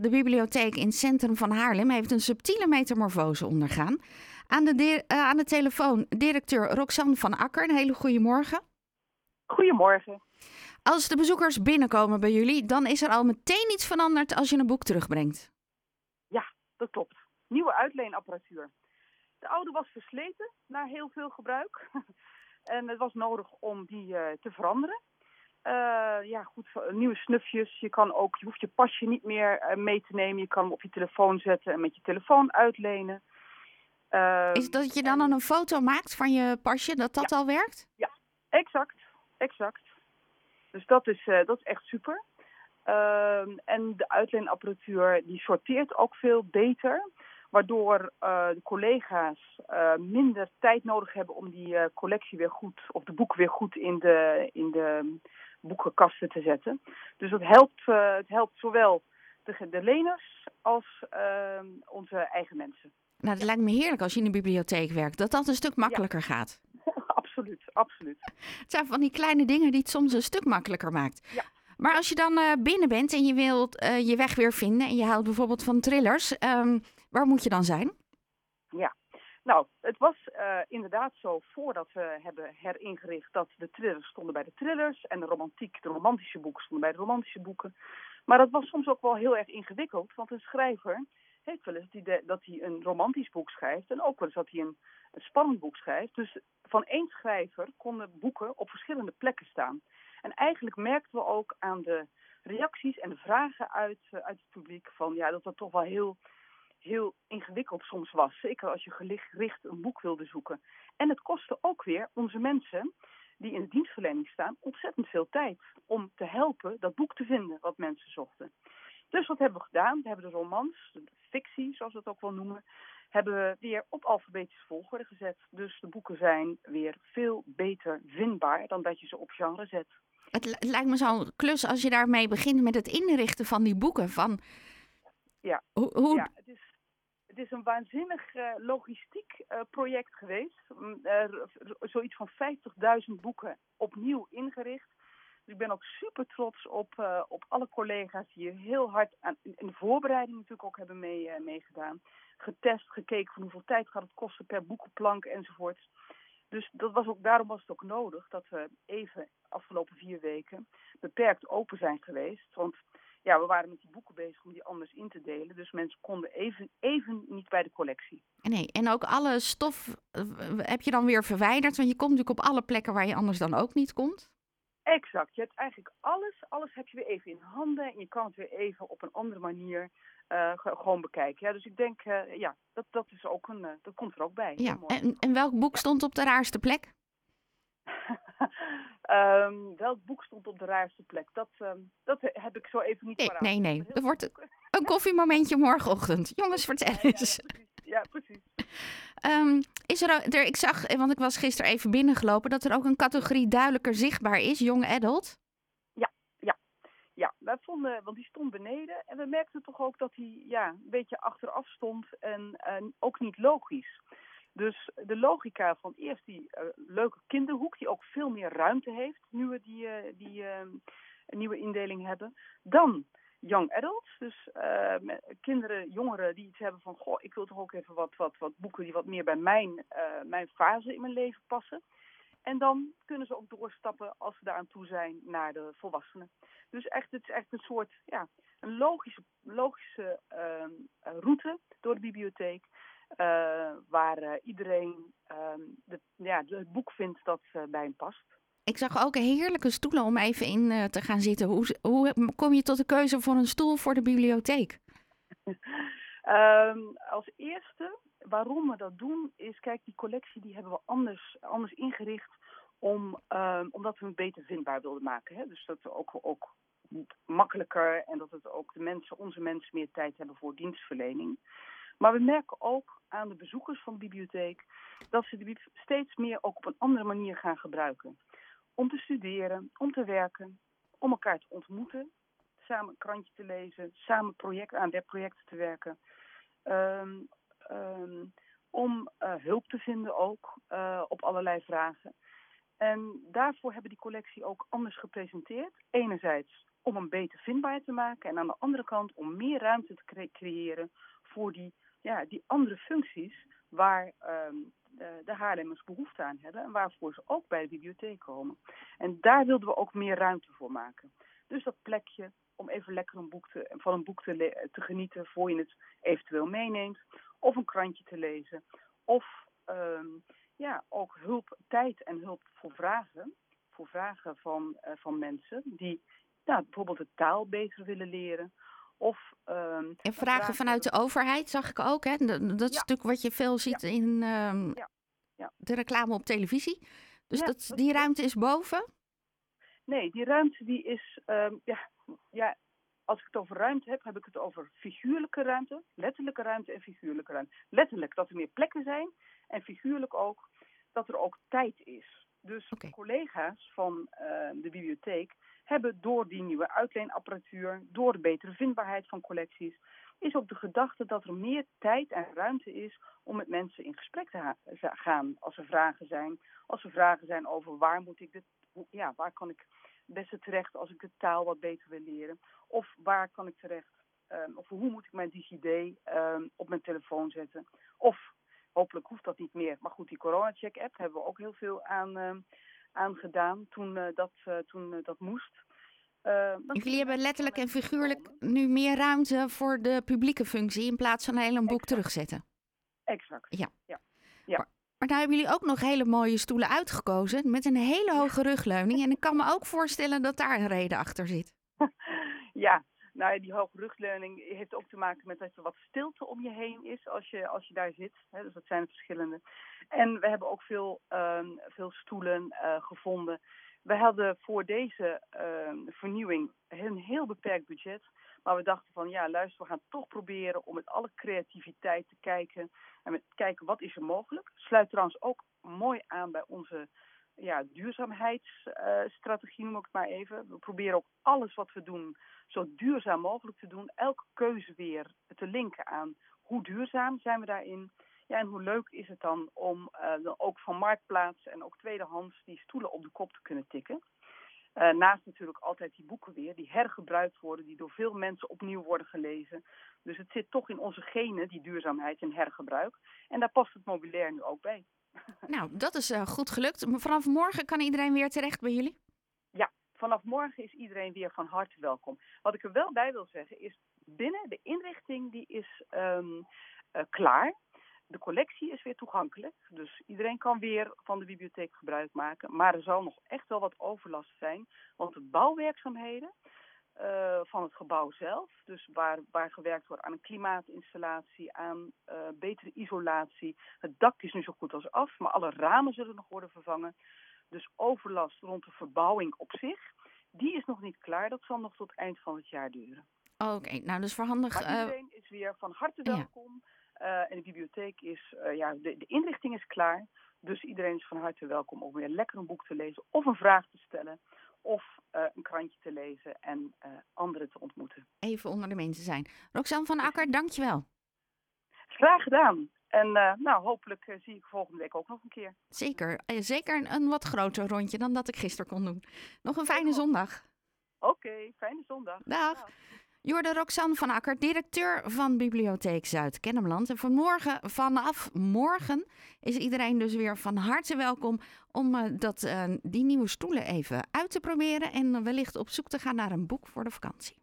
De bibliotheek in het centrum van Haarlem heeft een subtiele metamorfose ondergaan. Aan de, de- eh, aan de telefoon directeur Roxanne van Akker. Een hele goede morgen. Goedemorgen. Als de bezoekers binnenkomen bij jullie, dan is er al meteen iets veranderd als je een boek terugbrengt. Dat klopt. Nieuwe uitleenapparatuur. De oude was versleten na heel veel gebruik. en het was nodig om die eh, te veranderen. Eh, ja, goed, nieuwe snufjes. Je, kan ook, je hoeft je pasje niet meer eh, mee te nemen. Je kan hem op je telefoon zetten en met je telefoon uitlenen. Eh, Is dat je dan een foto maakt van je pasje, dat dat al werkt? Exact, exact. Dus dat is, dat is echt super. Ehm, en de uitleenapparatuur die sorteert ook veel beter. Waardoor de collega's minder tijd nodig hebben om die collectie weer goed, of de boeken weer goed in de, in de boekenkasten te zetten. Dus dat helpt, eh, het helpt zowel de, de leners als ehm, onze eigen mensen. Nou, dat lijkt me heerlijk als je in de bibliotheek werkt, dat dat een stuk makkelijker gaat. absoluut, absoluut. Het zijn van die kleine dingen die het soms een stuk makkelijker maakt. Ja. Maar als je dan eh, binnen bent en je wilt eh, je weg weer vinden en je houdt bijvoorbeeld van thrillers, ehm, waar moet je dan zijn? Nou, het was eh, inderdaad zo voordat we hebben heringericht dat de thrillers stonden bij de thrillers en de romantiek, de romantische boeken stonden bij de romantische boeken. Maar dat was soms ook wel heel erg ingewikkeld, want een schrijver heeft wel eens dat hij een romantisch boek schrijft en ook wel eens dat hij een, een spannend boek schrijft. Dus van één schrijver konden boeken op verschillende plekken staan. En eigenlijk merkten we ook aan de reacties en de vragen uit, eh, uit het publiek van ja, dat dat toch wel heel heel ingewikkeld soms was. Zeker als je gericht een boek wilde zoeken. En het kostte ook weer onze mensen die in de dienstverlening staan ontzettend veel tijd om te helpen dat boek te vinden wat mensen zochten. Dus wat hebben we gedaan? We hebben de romans, de fictie zoals we het ook wel noemen, hebben we weer op alfabetische volgorde gezet. Dus de boeken zijn weer veel beter vindbaar dan dat je ze op genre zet. Het, li- het lijkt me zo'n klus als je daarmee begint met het inrichten van die boeken. Van, Ja. Hoe, hoe, Ja, het is, het is een waanzinnig eh, logistiek eh, project geweest. Mm, zoiets van 50.000 boeken opnieuw ingericht. Dus ik ben ook super trots op, eh, op alle collega's die hier heel hard aan, in de voorbereiding natuurlijk ook hebben mee, meegedaan. Getest, gekeken van hoeveel tijd gaat het kosten per boekenplank enzovoort. Dus dat was ook, daarom was het ook nodig dat we even afgelopen vier weken beperkt open zijn geweest. Want ja, we waren met die boeken bezig om die anders in te delen. Dus mensen konden even, even niet bij de collectie. nee, en ook alle stof eh, heb je dan weer verwijderd. Want je komt natuurlijk op alle plekken waar je anders dan ook niet komt. Exact. Je hebt eigenlijk alles, alles heb je weer even in handen. En je kan het weer even op een andere manier eh, ge- gewoon bekijken. Ja, dus ik denk, eh, ja, dat, dat, is ook een, dat komt er ook bij. Ja. En, en welk boek stond op de raarste plek? Ehm, welk boek stond op de raarste plek? Dat, ehm, dat heb ik zo even niet Nee, paraat. nee, nee. Er wordt een koffiemomentje morgenochtend. Jongens, vertel eens. Ja, precies. Ja, precies. Ehm, is er, er, ik zag, want ik was gisteren even binnengelopen, dat er ook een categorie duidelijker zichtbaar is, young adult. Ja, wij vonden, want die stond beneden en we merkten toch ook dat hij ja, een beetje achteraf stond en, en ook niet logisch. Dus de logica van eerst die eh, leuke kinderhoek, die ook veel meer ruimte heeft, nu we die, eh, die eh, een nieuwe indeling hebben. Dan young adults, dus eh, kinderen, jongeren die iets hebben van, goh, ik wil toch ook even wat, wat, wat boeken die wat meer bij mijn, mijn fase in mijn leven passen. En dan kunnen ze ook doorstappen als ze daaraan toe zijn naar de volwassenen. Dus echt, het is echt een soort, ja, een logische, logische ehm, eh, route door de bibliotheek. Eh, waar eh, iedereen ehm, de, ja, het boek vindt dat eh, bij hem past. Ik zag ook heerlijke stoelen om even in te gaan zitten. Hoe, hoe kom je tot de keuze voor een stoel voor de bibliotheek? Ehm, als eerste, waarom we dat doen, is kijk, die collectie die hebben we anders, anders ingericht om, ehm, omdat we hem beter vindbaar wilden maken. Hè? Dus dat we ook, ook makkelijker en dat het ook de mensen, onze mensen meer tijd hebben voor dienstverlening. Maar we merken ook aan de bezoekers van de bibliotheek dat ze de bib- steeds meer ook op een andere manier gaan gebruiken. Om te studeren, om te werken, om elkaar te ontmoeten, samen krantje te lezen, samen project, aan webprojecten te werken. Ehm, ehm, om eh, hulp te vinden ook eh, op allerlei vragen. En daarvoor hebben die collectie ook anders gepresenteerd. Enerzijds om hem beter vindbaar te maken. En aan de andere kant om meer ruimte te creëren voor die, ja, die andere functies waar ehm, de, de Haarlemmers behoefte aan hebben. En waarvoor ze ook bij de bibliotheek komen. En daar wilden we ook meer ruimte voor maken. Dus dat plekje om even lekker een boek te, van een boek te, te genieten voor je het eventueel meeneemt. Of een krantje te lezen. Of ehm, ja, ook hulp, tijd en hulp voor vragen. Voor vragen van, uh, van mensen die nou, bijvoorbeeld de taal beter willen leren. Of, um, en vragen vanuit de overheid zag ik ook. Hè? Dat, is natuurlijk wat je veel ziet in um, ja. Ja. de reclame op televisie. Dus dat, die ruimte is boven? Nee, die ruimte die is, um, ja, ja, als ik het over ruimte heb, heb ik het over figuurlijke ruimte, letterlijke ruimte en figuurlijke ruimte. Letterlijk dat er meer plekken zijn en figuurlijk ook dat er ook tijd is. Dus collega's van uh, de bibliotheek hebben door die nieuwe uitleenapparatuur, door de betere vindbaarheid van collecties, is ook de gedachte dat er meer tijd en ruimte is om met mensen in gesprek te gaan. Als er vragen zijn, als er vragen zijn over waar moet ik dit, ja, waar kan ik beste terecht als ik de taal wat beter wil leren, of waar kan ik terecht, um, of hoe moet ik mijn DigiD um, op mijn telefoon zetten, of hopelijk hoeft dat niet meer. Maar goed, die corona-check-app hebben we ook heel veel aan, uh, aan gedaan toen, uh, dat, uh, toen dat moest. Jullie hebben letterlijk en figuurlijk nu meer ruimte voor de publieke functie in plaats van een hele boek terugzetten. Exact. Ja. ja. ja. Maar, maar nou hebben jullie ook nog hele mooie stoelen uitgekozen met een hele hoge rugleuning. En ik kan me ook voorstellen dat daar een reden achter zit. ja, nou ja, die hoge rugleuning heeft ook te maken met dat er wat stilte om je heen is als je, als je daar zit. Dus dat zijn verschillende. En we hebben ook veel, um, veel stoelen uh, gevonden. We hadden voor deze uh, vernieuwing een heel beperkt budget. Maar we dachten van ja, luister, we gaan toch proberen om met alle creativiteit te kijken. En met kijken wat is er mogelijk. Sluit trouwens ook mooi aan bij onze ja, duurzaamheidsstrategie, noem ik het maar even. We proberen ook alles wat we doen zo duurzaam mogelijk te doen. Elke keuze weer te linken aan hoe duurzaam zijn we daarin. Ja, en hoe leuk is het dan om uh, ook van marktplaats en ook tweedehands die stoelen op de kop te kunnen tikken. Uh, naast natuurlijk altijd die boeken weer, die hergebruikt worden, die door veel mensen opnieuw worden gelezen. Dus het zit toch in onze genen, die duurzaamheid en hergebruik. En daar past het mobilair nu ook bij. Nou, dat is uh, goed gelukt. Vanaf morgen kan iedereen weer terecht bij jullie? Ja, vanaf morgen is iedereen weer van harte welkom. Wat ik er wel bij wil zeggen is, binnen de inrichting die is um, uh, klaar. De collectie is weer toegankelijk, dus iedereen kan weer van de bibliotheek gebruik maken. Maar er zal nog echt wel wat overlast zijn, want de bouwwerkzaamheden uh, van het gebouw zelf, dus waar, waar gewerkt wordt aan een klimaatinstallatie, aan uh, betere isolatie. Het dak is nu zo goed als af, maar alle ramen zullen nog worden vervangen. Dus overlast rond de verbouwing op zich, die is nog niet klaar. Dat zal nog tot eind van het jaar duren. Oké, okay, nou dus verhandig. Maar iedereen uh... is weer van harte welkom. Ja. En de bibliotheek is, ja, de, de inrichting is klaar. Dus iedereen is van harte welkom om weer lekker een boek te lezen of een vraag te stellen. Of krantje te lezen en anderen te ontmoeten. Even onder de mensen zijn. Roxanne van Akker, dankjewel. Graag gedaan. En uh, nou, hopelijk uh, zie ik volgende week ook nog een keer. Zeker. Uh, zeker een, een, wat groter rondje dan dat ik gisteren kon doen. Nog een fijne zondag. Oké, okay, fijne zondag. Dag. Dag. Jorde Roxanne van Akker, directeur van Bibliotheek Zuid-Kennemerland. En vanmorgen, vanaf morgen is iedereen dus weer van harte welkom om dat, die nieuwe stoelen even uit te proberen. En wellicht op zoek te gaan naar een boek voor de vakantie.